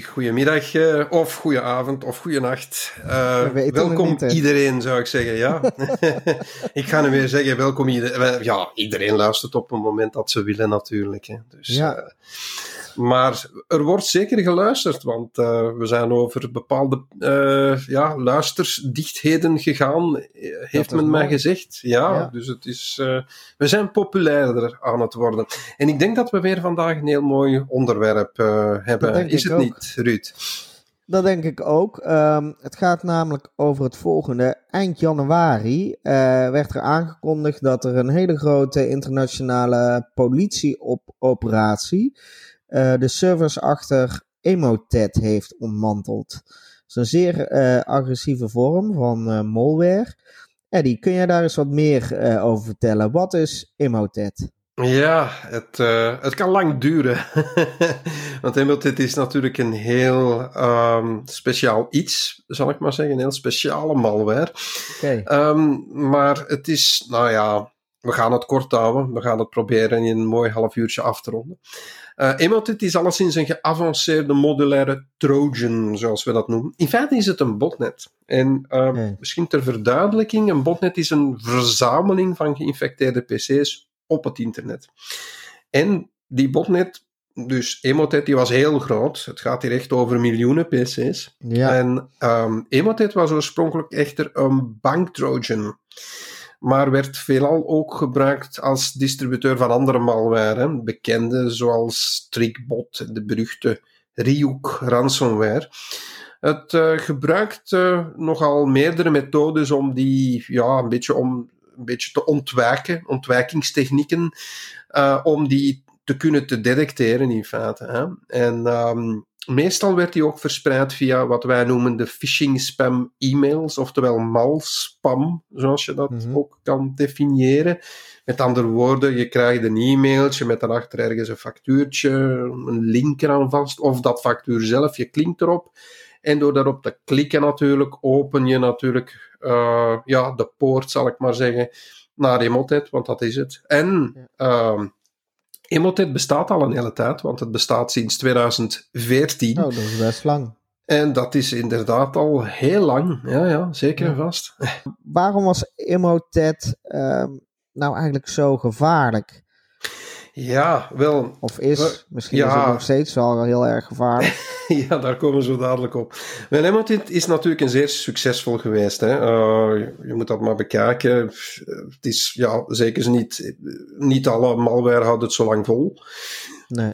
Goedemiddag, uh, of goedenavond, of goedenacht. Uh, welkom niet, iedereen, zou ik zeggen, ja. ik ga nu weer zeggen, welkom iedereen. Ja, iedereen luistert op het moment dat ze willen natuurlijk. Hè. Dus, ja. Maar er wordt zeker geluisterd, want uh, we zijn over bepaalde uh, ja, luistersdichtheden gegaan, eh, heeft men mij gezegd. Ja, ja, dus het is, uh, we zijn populairder aan het worden. En ik denk dat we weer vandaag een heel mooi onderwerp hebben. Is het ook. niet, Ruud? Dat denk ik ook. Um, het gaat namelijk over het volgende. Eind januari uh, werd er aangekondigd dat er een hele grote internationale politieoperatie uh, de servers achter Emotet heeft ontmanteld. Dat is een zeer uh, agressieve vorm van uh, malware. Eddie, kun jij daar eens wat meer over vertellen? Wat is Emotet? Ja, het, het kan lang duren. Want Emotet is natuurlijk een heel um, speciaal iets, zal ik maar zeggen. Een heel speciale malware. Okay. Um, maar het is, nou ja, we gaan het kort houden. We gaan het proberen in een mooi half uurtje af te ronden. Uh, Emotet is alleszins een geavanceerde modulaire Trojan, zoals we dat noemen. In feite is het een botnet. En uh, nee. misschien ter verduidelijking, een botnet is een verzameling van geïnfecteerde PC's op het internet. En die botnet, dus Emotet, die was heel groot. Het gaat hier echt over miljoenen PC's. Ja. En um, Emotet was oorspronkelijk echter een banktrojan maar werd veelal ook gebruikt als distributeur van andere malware, bekende zoals Trickbot, de beruchte Ryuk ransomware. Het uh, gebruikt uh, nogal meerdere methodes om die ja, een beetje, om, een beetje te ontwijken, ontwijkingstechnieken, uh, om die te kunnen te detecteren in feite. Hè. En um, meestal werd die ook verspreid via wat wij noemen de phishing spam e-mails, oftewel malspam, zoals je dat mm -hmm. ook kan definiëren. Met andere woorden, je krijgt een e-mailtje met daarachter ergens een factuurtje, een link eraan vast, of dat factuur zelf, je klinkt erop. En door daarop te klikken natuurlijk, open je natuurlijk uh, ja, de poort, zal ik maar zeggen, naar Emotet, want dat is het. En... Ja. Uh, Emotet bestaat al een hele tijd, want het bestaat sinds 2014. Oh, dat is best lang. En dat is inderdaad al heel lang. Ja, ja zeker en vast. Waarom was Emotet uh, nou eigenlijk zo gevaarlijk? Ja, wel. Of is, misschien ja. is het nog steeds wel heel erg gevaarlijk. ja, daar komen we zo dadelijk op. Wel, Emotet is natuurlijk een zeer succesvol geweest. Hè. Uh, je moet dat maar bekijken. Het is, ja, zeker niet, niet alle malware houdt het zo lang vol. Nee.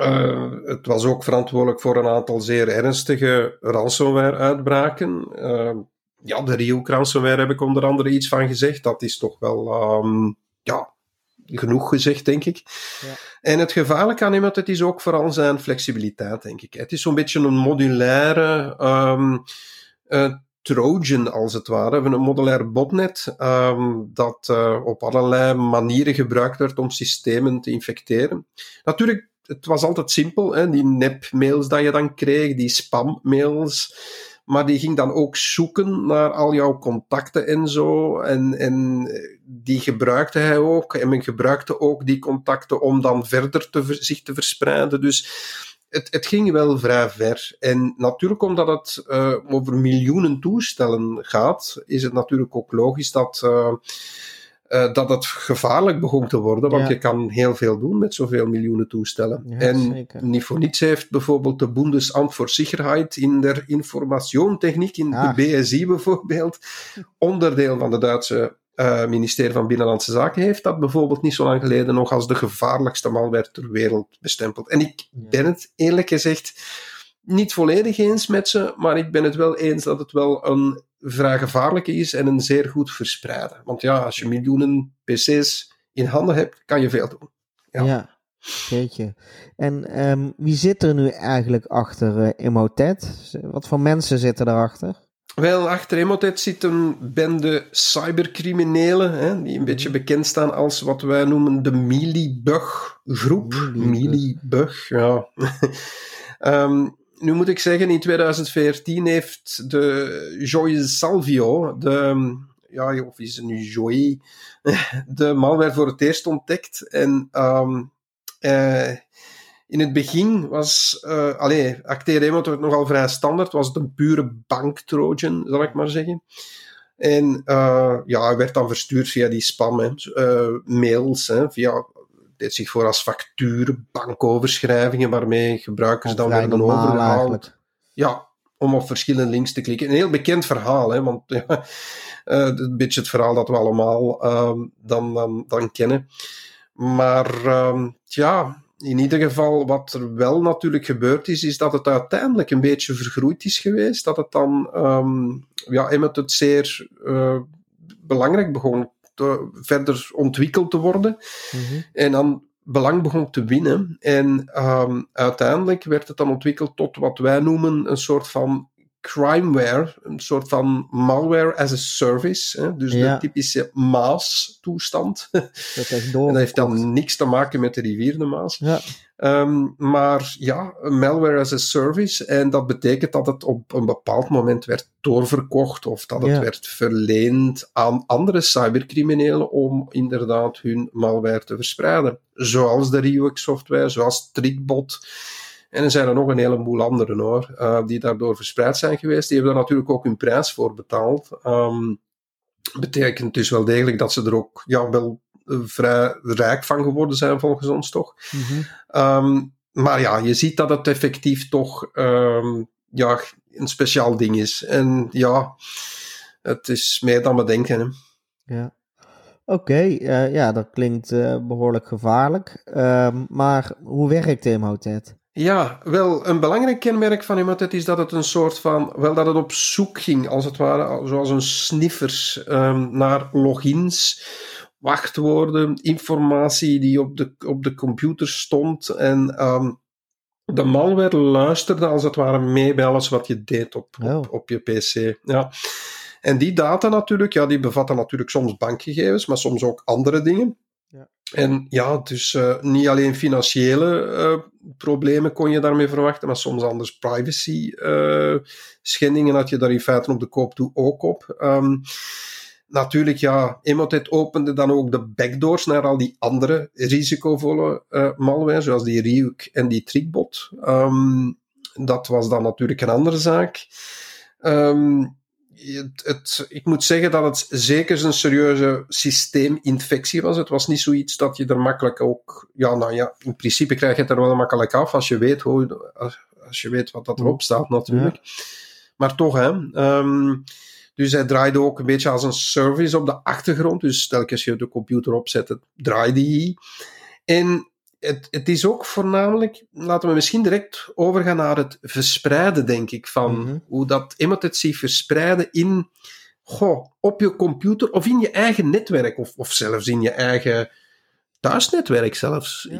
Uh, het was ook verantwoordelijk voor een aantal zeer ernstige ransomware-uitbraken. Uh, ja, de Ryuk ransomware heb ik onder andere iets van gezegd. Dat is toch wel, um, ja, genoeg gezegd, denk ik. Ja. En het gevaarlijke aan iemand, het is ook vooral zijn flexibiliteit, denk ik. Het is zo'n beetje een modulaire um, uh, Trojan, als het ware. Een modulair botnet um, dat uh, op allerlei manieren gebruikt werd om systemen te infecteren. Natuurlijk, het was altijd simpel, hè? die nepmails dat je dan kreeg, die spammails maar die ging dan ook zoeken naar al jouw contacten en zo. En, en die gebruikte hij ook. En men gebruikte ook die contacten om dan verder te, zich te verspreiden. Dus het, het ging wel vrij ver. En natuurlijk, omdat het uh, over miljoenen toestellen gaat, is het natuurlijk ook logisch dat. Uh, uh, dat het gevaarlijk begon te worden, want ja. je kan heel veel doen met zoveel miljoenen toestellen. Ja, en zeker. niet voor niets heeft bijvoorbeeld de Bundesamt voor Sicherheit in der Informatietechniek, in ah. de BSI bijvoorbeeld, onderdeel van de Duitse uh, ministerie van Binnenlandse Zaken, heeft dat bijvoorbeeld niet zo lang geleden nog als de gevaarlijkste malware ter wereld bestempeld. En ik ben het eerlijk gezegd niet volledig eens met ze, maar ik ben het wel eens dat het wel een vrij gevaarlijke is en een zeer goed verspreiden. Want ja, als je miljoenen PC's in handen hebt, kan je veel doen. Ja. ja. Jeetje. En um, wie zit er nu eigenlijk achter uh, Emotet? Wat voor mensen zitten erachter? Wel, achter Emotet zit een bende cybercriminelen, hè, die een beetje mhm. bekend staan als wat wij noemen de Milibug groep. Milibug, ja. um, nu moet ik zeggen, in 2014 heeft de Joy Salvio, de, ja, of is het nu Joy, de malware voor het eerst ontdekt. En um, uh, in het begin was, uh, allee, nogal vrij standaard, was het een pure bank-trojan, zal ik maar zeggen. En uh, ja, werd dan verstuurd via die spam, hè, uh, mails, hè, via, deed zich voor als facturen, bankoverschrijvingen, waarmee gebruikers dan werden overgehaald. Ja, om op verschillende links te klikken. Een heel bekend verhaal, hè, want ja, een beetje het verhaal dat we allemaal uh, dan, dan, dan kennen. Maar uh, ja, in ieder geval, wat er wel natuurlijk gebeurd is, is dat het uiteindelijk een beetje vergroeid is geweest. Dat het dan, um, ja, Emmet het zeer uh, belangrijk begon verder ontwikkeld te worden. Mm-hmm. En dan belang begon te winnen. En um, uiteindelijk werd het dan ontwikkeld tot wat wij noemen een soort van crimeware, een soort van malware as a service. Hè? Dus de typische Maas-toestand. Dat, dat heeft dan niks te maken met de rivier de Maas. Ja. Um, maar ja, malware as a service. En dat betekent dat het op een bepaald moment werd doorverkocht of dat het werd verleend aan andere cybercriminelen om inderdaad hun malware te verspreiden. Zoals de Ryuk software, zoals Trickbot. En er zijn er nog een heleboel anderen hoor, uh, die daardoor verspreid zijn geweest. Die hebben daar natuurlijk ook hun prijs voor betaald. Um, betekent dus wel degelijk dat ze er ook ja, wel eh, vrij rijk van geworden zijn, volgens ons toch. Mm um, maar ja, je ziet dat het effectief toch um, ja, een speciaal ding is. En ja, het is meer dan we denken. Hè. Ja. Oké, okay, uh, ja, dat klinkt uh, behoorlijk gevaarlijk. Maar hoe werkt Emotet? Ja, wel, een belangrijk kenmerk van Emotet is dat het een soort van, wel dat het op zoek ging, als het ware, zoals een sniffers, um, naar logins, wachtwoorden, informatie die op de, op de computer stond. En um, de malware luisterde als het ware mee bij alles wat je deed op, op, oh. op je PC. Ja. En die data natuurlijk, ja, die bevatten natuurlijk soms bankgegevens, maar soms ook andere dingen. En ja, dus uh, niet alleen financiële uh, problemen kon je daarmee verwachten, maar soms anders privacy uh, schendingen had je daar in feite op de koop toe ook op. Um, natuurlijk, ja, Emotet opende dan ook de backdoors naar al die andere risicovolle malware, zoals die Ryuk en die Trickbot. Um, dat was dan natuurlijk een andere zaak. Um, het, het, ik moet zeggen dat het zeker een serieuze systeeminfectie was. Het was niet zoiets dat je er makkelijk ook. Ja, nou ja, in principe krijg je het er wel makkelijk af als je weet, hoe, als, je weet wat dat erop staat, natuurlijk. Maar toch, hè. Um, dus hij draaide ook een beetje als een service op de achtergrond. Dus telkens je de computer opzet, draaide hij. En het, het is ook voornamelijk, laten we misschien direct overgaan naar het verspreiden, denk ik, van mhm. hoe dat emotet zich verspreiden in, goh, op je computer of in je eigen netwerk, of, of zelfs in je eigen thuisnetwerk zelfs.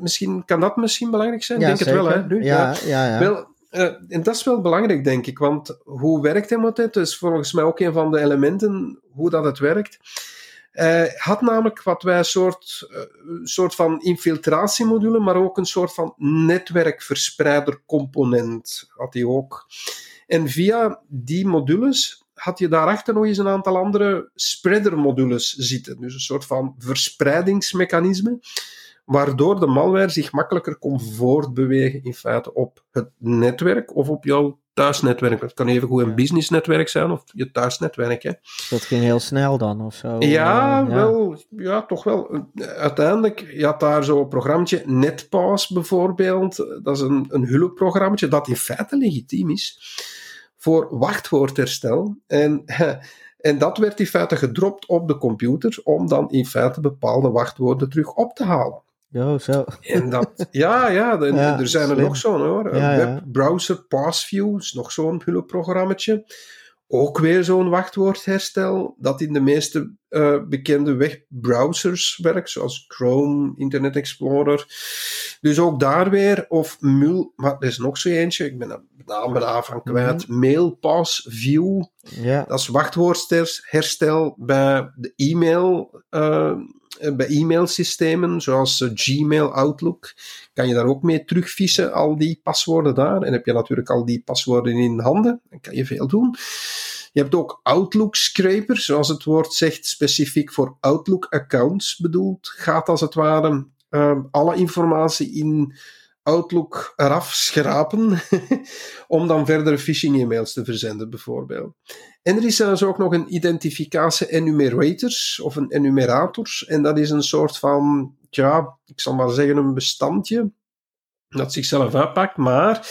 Misschien kan dat misschien belangrijk zijn, ja, denk het wel, hè? Ja, ja, ja. Wel, uh, en dat is wel belangrijk, denk ik, want hoe werkt emotet? Dat is volgens mij ook een van de elementen hoe dat het werkt. Eh, had namelijk wat wij een soort, uh, soort van infiltratiemodule, maar ook een soort van netwerkverspreider component had hij ook. En via die modules had je daarachter nog eens een aantal andere spreader modules zitten. Dus een soort van verspreidingsmechanisme, waardoor de malware zich makkelijker kon voortbewegen in feite op het netwerk of op jouw thuisnetwerk. Het kan even goed een businessnetwerk zijn of je thuisnetwerk. Hè. Dat ging heel snel dan of zo? Ja, uh, wel, ja. toch wel. Uiteindelijk, je had daar zo'n programmaatje, NetPass bijvoorbeeld. Dat is een, een hulpprogrammaatje dat in feite legitiem is voor wachtwoordherstel. En, en dat werd in feite gedropt op de computer om dan in feite bepaalde wachtwoorden terug op te halen. Oh, zo. En dat, ja, ja, er zijn er nog zo'n hoor. Ja, Webbrowser Passview is nog zo'n hulpprogrammaatje. ook weer zo'n wachtwoordherstel dat in de meeste uh, bekende webbrowsers werkt, zoals Chrome, Internet Explorer. Dus ook daar weer, of Mul, maar er is nog zo eentje, ik ben de naam daarvan kwijt, mm Mailpass View. Ja. Dat is wachtwoordherstel bij de e-mail. Uh, bij e-mailsystemen zoals Gmail, Outlook, kan je daar ook mee terugvissen, al die paswoorden daar. En heb je natuurlijk al die paswoorden in handen, dan kan je veel doen. Je hebt ook Outlook Scraper, zoals het woord zegt, specifiek voor Outlook accounts bedoeld. Gaat als het ware uh, alle informatie in Outlook eraf schrapen, om dan verdere phishing-e-mails te verzenden, bijvoorbeeld. En er is zelfs ook nog een identificatie enumerators, of een enumerators, en dat is een soort van, ja, ik zal maar zeggen, een bestandje dat zichzelf uitpakt, maar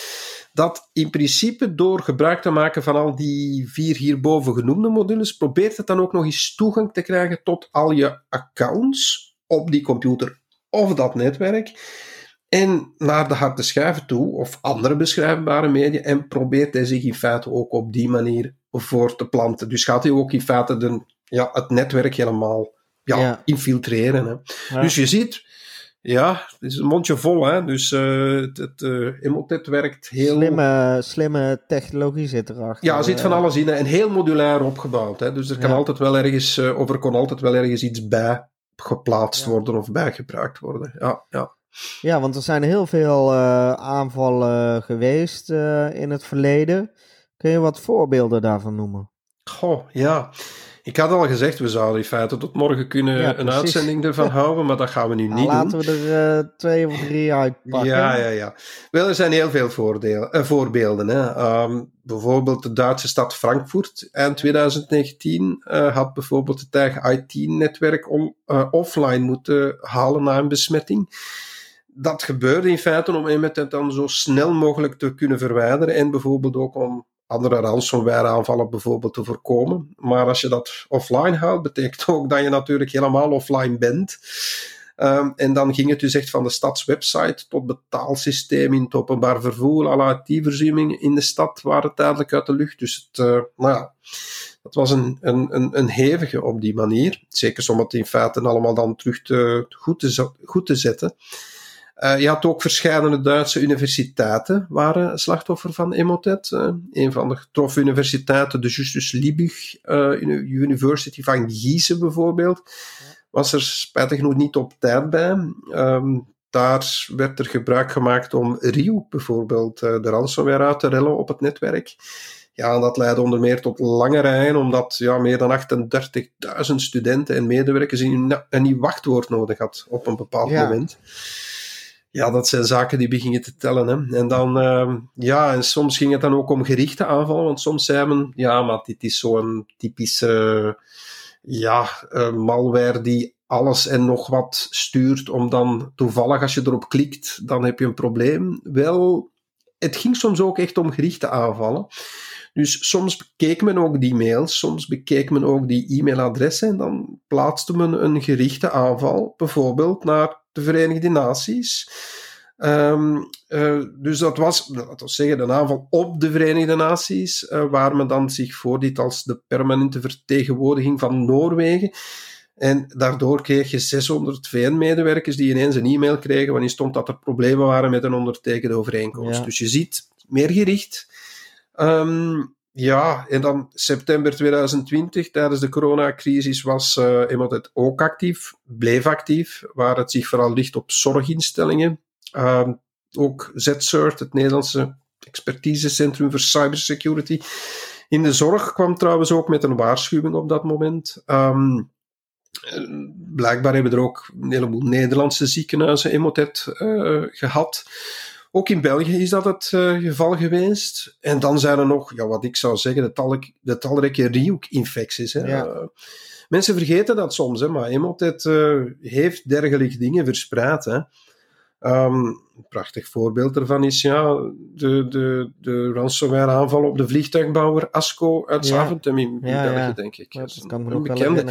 dat in principe door gebruik te maken van al die vier hierboven genoemde modules, probeert het dan ook nog eens toegang te krijgen tot al je accounts op die computer of dat netwerk. En naar de harde schijven toe, of andere beschrijfbare media, en probeert hij zich in feite ook op die manier voor te planten. Dus gaat hij ook in feite de, ja, het netwerk helemaal ja, infiltreren. Hè. Dus je ziet, ja, het is een mondje vol, hè? dus uh, het, het uh, werkt heel... Slimme, slimme technologie zit erachter. Ja, er zit van eh. alles in en heel modulair opgebouwd. Hè? Dus er kan altijd wel ergens, of er kon altijd wel ergens iets bij geplaatst worden of bijgebruikt worden. Ja, ja. Ja, want er zijn heel veel aanvallen geweest in het verleden. Kun je wat voorbeelden daarvan noemen? Goh, ja. Ik had al gezegd, we zouden in feite tot morgen kunnen een uitzending ervan houden, maar dat gaan we nu nou, niet laten doen. Laten we er uh, twee of drie uitpakken. Ja, ja, ja. Wel, er zijn heel veel voordelen, uh, voorbeelden. Hè. Um, bijvoorbeeld de Duitse stad Frankfurt eind 2019 uh, eh, had bijvoorbeeld het eigen IT-netwerk offline moeten halen na een besmetting dat gebeurde in feite om het dan zo snel mogelijk te kunnen verwijderen en bijvoorbeeld ook om andere ransomware aanvallen bijvoorbeeld te voorkomen. Maar als je dat offline houdt, betekent ook dat je natuurlijk helemaal offline bent. Um, en dan ging het dus echt van de stadswebsite tot betaalsysteem in het openbaar vervoer, alle IT-voorzieningen in de stad waren tijdelijk uit de lucht. Dus het, uh, nou ja, dat was een, een, een, een hevige op die manier. Zeker om het in feite allemaal dan terug te, goed, te, goed te zetten. Uh, je had ook verschillende Duitse universiteiten waren slachtoffer van Emotet. Uh, een van de getroffen universiteiten, de Justus Liebig uh, University van Gießen bijvoorbeeld, was er spijtig genoeg niet op tijd bij. Um, daar werd er gebruik gemaakt om Rio bijvoorbeeld de ransomware uit te rellen op het netwerk. Ja, dat leidde onder meer tot lange rijen, omdat ja, meer dan 38.000 studenten en medewerkers een, een nieuw wachtwoord nodig had op een bepaald ja. moment ja, dat zijn zaken die beginnen te tellen. Hè. En dan, uh, ja, en soms ging het dan ook om gerichte aanvallen, want soms zei men, ja, maar dit is zo'n typische, ja, uh, malware die alles en nog wat stuurt, om dan toevallig, als je erop klikt, dan heb je een probleem. Wel, het ging soms ook echt om gerichte aanvallen. Dus soms bekeek men ook die mails, soms bekeek men ook die e-mailadressen en dan plaatste men een gerichte aanval, bijvoorbeeld naar de Verenigde Naties. Um, uh, dus dat was, dat was zeggen, een aanval op de Verenigde Naties, uh, waar men dan zich voordiet als de permanente vertegenwoordiging van Noorwegen. En daardoor kreeg je 600 VN-medewerkers die ineens een e-mail kregen waarin stond dat er problemen waren met een ondertekende overeenkomst. Ja. Dus je ziet, meer gericht. Um, ja, en dan september 2020, tijdens de coronacrisis, was uh, Emotet ook actief, bleef actief, waar het zich vooral ligt op zorginstellingen. Uh, ook ZCERT, het Nederlandse expertisecentrum voor cybersecurity. In de zorg kwam trouwens ook met een waarschuwing op dat moment. Um, blijkbaar hebben er ook een heleboel Nederlandse ziekenhuizen Emotet uh, gehad. Ook in België is dat het uh, geval geweest. En dan zijn er nog, ja, wat ik zou zeggen, de, tal de talrijke Riook-infecties. Ja. Uh, mensen vergeten dat soms, hè, maar Emotet uh, heeft dergelijke dingen verspreid. Hè. Um, een prachtig voorbeeld daarvan is ja, de, de, de ransomware aanval op de vliegtuigbouwer Asco uit Zaventem in, in ja, België, denk ik. dat, dat kan een bekende.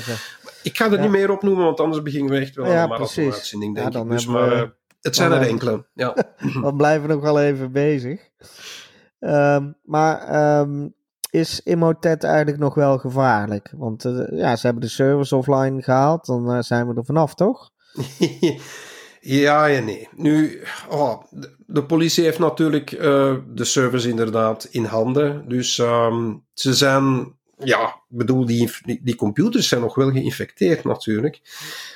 Ik ga er niet meer op noemen, want anders beginnen we echt wel aan een marathon-uitzending, denk ik. Dus, maar, het zijn er enkele, ja. we blijven nog wel even bezig. Um, maar um, is Emotet eigenlijk nog wel gevaarlijk? Want ja, ze hebben de servers offline gehaald, dan zijn we er vanaf, toch? ja en nee. Nu, oh, de, politie heeft natuurlijk de servers inderdaad in handen. Dus um, ze zijn ja, ik bedoel, die, die computers zijn nog wel geïnfecteerd natuurlijk.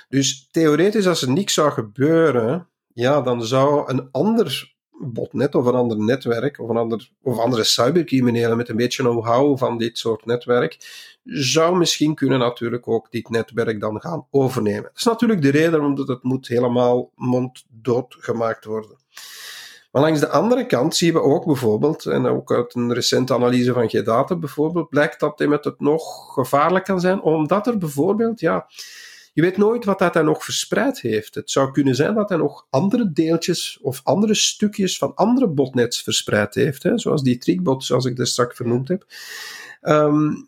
Dus theoretisch, als er niks zou gebeuren, ja, dan zou een ander botnet of een ander netwerk of, een ander, of andere cybercriminelen met een beetje know-how van dit soort netwerk, zou misschien kunnen natuurlijk ook dit netwerk dan gaan overnemen. Dat is natuurlijk de reden omdat het moet helemaal monddood gemaakt worden. Maar langs de andere kant zien we ook bijvoorbeeld, en ook uit een recente analyse van G-Data bijvoorbeeld, blijkt dat met het nog gevaarlijk kan zijn, omdat er bijvoorbeeld, ja, je weet nooit wat dat hij nog verspreid heeft. Het zou kunnen zijn dat hij nog andere deeltjes of andere stukjes van andere botnets verspreid heeft, hè, zoals die trickbot, zoals ik er straks vernoemd heb. Um,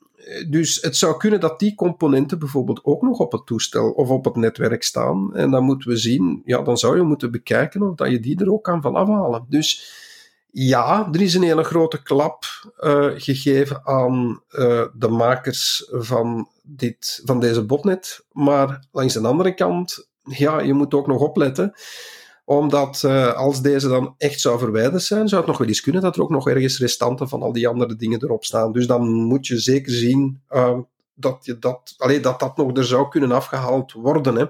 dus het zou kunnen dat die componenten bijvoorbeeld ook nog op het toestel of op het netwerk staan. En dan moeten we zien, ja, dan zou je moeten bekijken of dat je die er ook kan van afhalen. Dus ja, er is een hele grote klap uh, gegeven aan uh, de makers van, dit, van deze botnet. Maar langs de andere kant, ja, je moet ook nog opletten omdat uh, als deze dan echt zou verwijderd zijn, zou het nog wel eens kunnen dat er ook nog ergens restanten van al die andere dingen erop staan. Dus dan moet je zeker zien dat, je dat, allee, dat dat nog er zou kunnen afgehaald worden. Hè.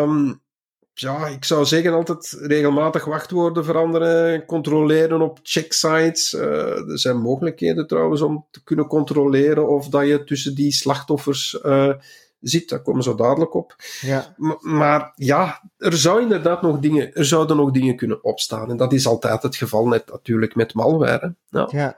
Um, ja, ik zou zeggen altijd regelmatig wachtwoorden veranderen, controleren op checksites. Uh, er zijn mogelijkheden trouwens om te kunnen controleren of dat je tussen die slachtoffers zit. Daar komen ze dadelijk op. Ja. maar ja, er, zou inderdaad nog dingen, er zouden nog dingen kunnen opstaan. En dat is altijd het geval net natuurlijk met malware. Ja. ja.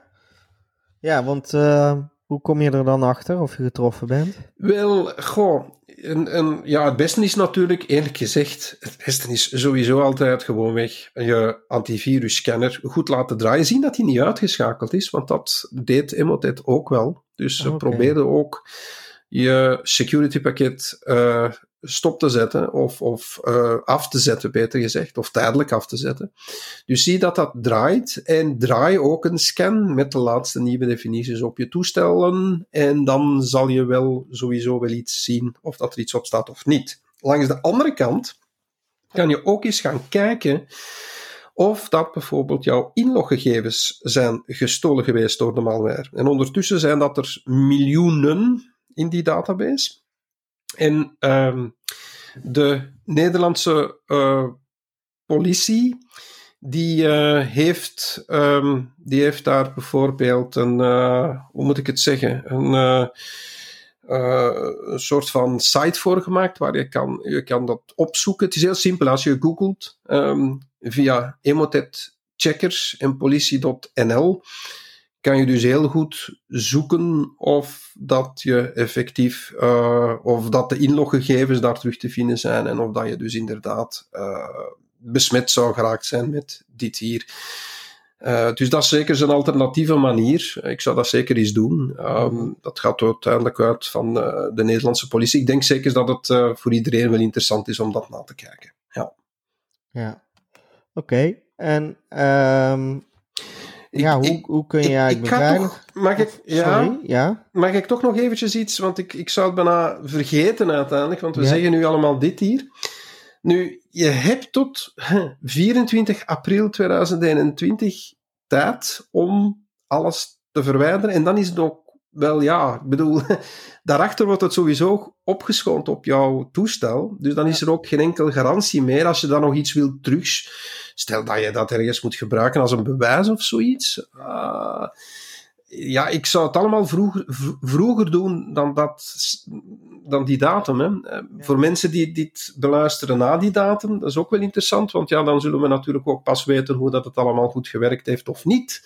ja, want uh, hoe kom je er dan achter of je getroffen bent? Wel, goh, en, en, ja, het beste is natuurlijk, eerlijk gezegd, het beste is sowieso altijd gewoon weg je antivirus-scanner goed laten draaien. Zien dat hij niet uitgeschakeld is, want dat deed Emotet ook wel. Dus ze okay. probeerden ook je security pakket uh, stop te zetten of, of uh, af te zetten, beter gezegd, of tijdelijk af te zetten. Dus zie dat dat draait en draai ook een scan met de laatste nieuwe definities op je toestellen en dan zal je wel sowieso wel iets zien of dat er iets op staat of niet. Langs de andere kant kan je ook eens gaan kijken of dat bijvoorbeeld jouw inloggegevens zijn gestolen geweest door de malware. En ondertussen zijn dat er miljoenen in die database. En um, de Nederlandse uh, politie, die, uh, heeft, um, die heeft daar bijvoorbeeld een, uh, hoe moet ik het zeggen, een, soort van site voor gemaakt waar je kan, je kan dat opzoeken. Het is heel simpel als je googelt um, via Emotet checkers en politie.nl kan je dus heel goed zoeken of dat je effectief, uh, of dat de inloggegevens daar terug te vinden zijn en of dat je dus inderdaad uh, besmet zou geraakt zijn met dit hier. Uh, dus dat is zeker een alternatieve manier. Ik zou dat zeker eens doen. Um, dat gaat uiteindelijk uit van de Nederlandse politie. Ik denk zeker dat het voor iedereen wel interessant is om dat na te kijken. Ja, ja. oké. En um, ja, hoe, hoe kun je eigenlijk beveiligen? Mag ik, ja, ja? mag ik toch nog eventjes iets, want ik, ik zou het bijna vergeten uiteindelijk, want we zeggen nu allemaal dit hier. Nu, je hebt tot 24 april 2021 tijd om alles te verwijderen en dan is het ook wel ja, ik bedoel, daarachter wordt het sowieso opgeschoond op jouw toestel. Dus dan is er ook geen enkel garantie meer als je dan nog iets wilt terug. Stel dat je dat ergens moet gebruiken als een bewijs of zoiets. Uh, ja, ik zou het allemaal vroeger, vroeger doen dan, dat, dan die datum. Hè. Eh, voor mensen die dit beluisteren na die datum, dat is ook wel interessant, want ja, dan zullen we natuurlijk ook pas weten hoe dat het allemaal goed gewerkt heeft of niet.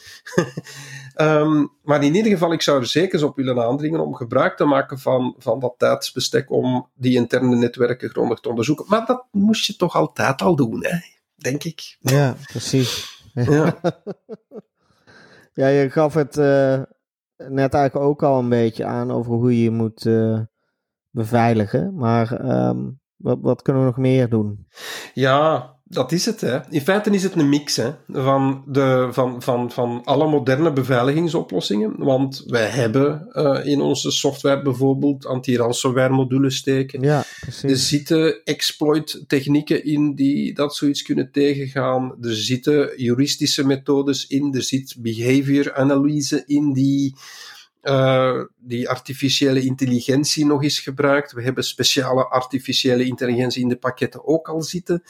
um, maar in ieder geval, ik zou er zeker op willen aandringen om gebruik te maken van, van dat tijdsbestek om die interne netwerken grondig te onderzoeken. Maar dat moest je toch altijd al doen, hè? denk ik. Ja, precies. Ja. Ja, je gaf het uh, net eigenlijk ook al een beetje aan over hoe je je moet uh, beveiligen. Maar um, wat, wat, kunnen we nog meer doen? Ja, dat is het. Hè. In feite is het een mix hè, van, de, van, van, van alle moderne beveiligingsoplossingen. Want wij hebben uh, in onze software bijvoorbeeld anti-ransomware modules steken. Ja, precies. Er zitten exploit technieken in die dat zoiets kunnen tegengaan. Er zitten juristische methodes in. Er zit behavior analyse in die uh, die artificiële intelligentie nog eens gebruikt. We hebben speciale artificiële intelligentie in de pakketten ook al zitten.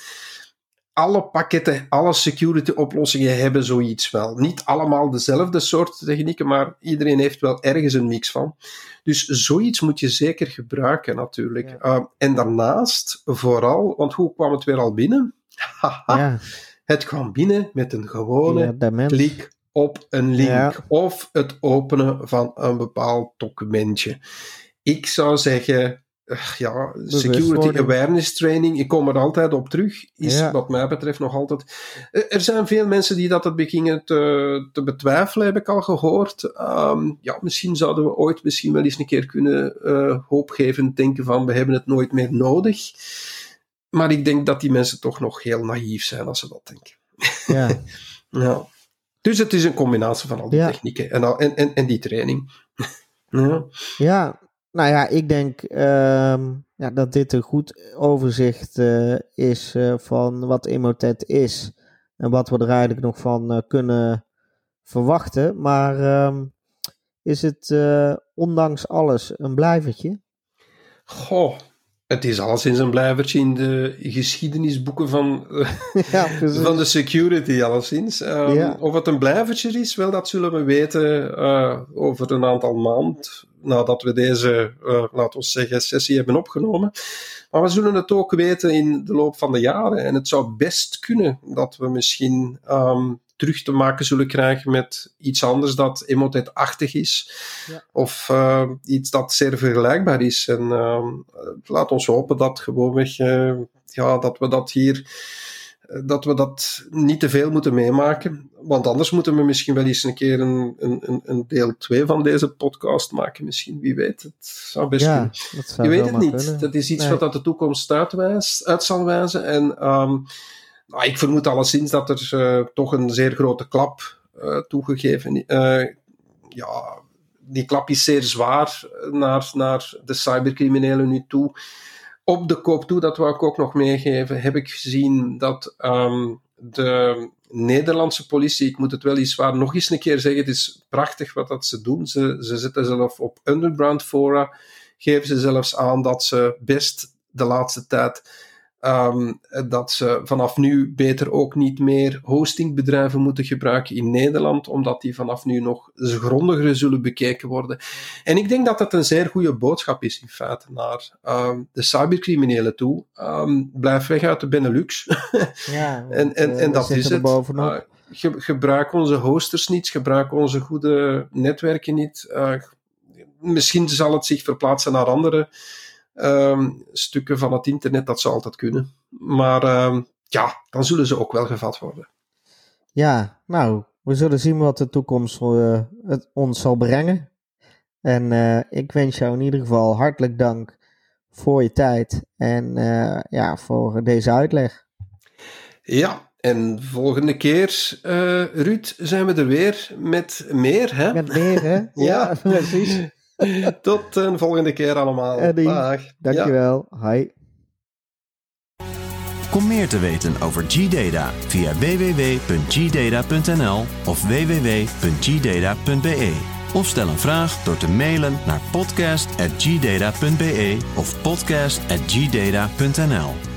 Alle pakketten, alle security oplossingen hebben zoiets wel. Niet allemaal dezelfde soort technieken, maar iedereen heeft wel ergens een mix van. Dus zoiets moet je zeker gebruiken natuurlijk. Uh, en daarnaast vooral, want hoe kwam het weer al binnen? ja. Het kwam binnen met een gewone klik op een link of het openen van een bepaald documentje. Ik zou zeggen, ja, security awareness training, ik kom er altijd op terug, is wat mij betreft nog altijd. Er zijn veel mensen die dat het beginnen te, te betwijfelen, heb ik al gehoord. Ehm, ja, misschien zouden we ooit misschien wel eens een keer kunnen uh, hoopgevend denken van we hebben het nooit meer nodig. Maar ik denk dat die mensen toch nog heel naïef zijn als ze dat denken. Ja. ja. Dus het is een combinatie van al die technieken en, al, en, en, en die training. ja. ja, nou ja, ik denk uh, ja, dat dit een goed overzicht uh, is uh, van wat Emotet is en wat we er eigenlijk nog van uh, kunnen verwachten. Maar ehm, is het ondanks alles een blijvertje? Goh, het is al sinds een blijvertje in de geschiedenisboeken van, ja, van de security, alleszins. Um, Of het een blijvertje is, wel, dat zullen we weten over een aantal maanden nadat we deze, uh, laten we zeggen, sessie hebben opgenomen. Maar we zullen het ook weten in de loop van de jaren. En het zou best kunnen dat we misschien um, terug te maken zullen krijgen met iets anders dat emotet-achtig is. Ja. Of uh, iets dat zeer vergelijkbaar is. En uh, laat ons hopen dat gewoonweg, uh, ja, dat we dat hier, dat we dat niet te veel moeten meemaken. Want anders moeten we misschien wel eens een keer een, een, een deel 2 van deze podcast maken. Misschien, wie weet. Het zou best ja, Je weet het niet. Dat is iets nee. wat uit de toekomst uitwijst, uit zal wijzen. En um, nou, ik vermoed alleszins dat er uh, toch een zeer grote klap uh, toegegeven uh, ja, die klap is zeer zwaar naar, naar de cybercriminelen nu toe. Op de koop toe, dat wou ik ook nog meegeven, heb ik gezien dat um, de Nederlandse politie, ik moet het wel iets waar nog eens een keer zeggen, het is prachtig wat dat ze doen. Ze, ze zetten zelf op underground fora, geven ze zelfs aan dat ze best de laatste tijd Um, dat ze vanaf nu beter ook niet meer hostingbedrijven moeten gebruiken in Nederland, omdat die vanaf nu nog grondiger zullen bekeken worden. En ik denk dat dat een zeer goede boodschap is, in feite, naar um, de cybercriminelen toe. Um, blijf weg uit de Benelux. ja, en, en, en dat is het. Uh, ge gebruik onze hosters niet, gebruik onze goede netwerken niet. Uh, misschien zal het zich verplaatsen naar andere um, stukken van het internet, dat zou altijd kunnen. Maar um, ja, dan zullen ze ook wel gevat worden. Ja, nou, we zullen zien wat de toekomst uh, het ons zal brengen. En uh, ik wens jou in ieder geval hartelijk dank voor je tijd en uh, ja, voor deze uitleg. Ja, en volgende keer, Ruud, zijn we er weer met meer, hè? Met meer, hè? ja. ja, precies. Tot een volgende keer allemaal. Eddie, Dag. Dankjewel. Ja. Hi. Kom meer te weten over G-Data via www.gdata.nl of www.gdata.be. Of stel een vraag door te mailen naar podcast.gdata.be of podcast.gdata.nl.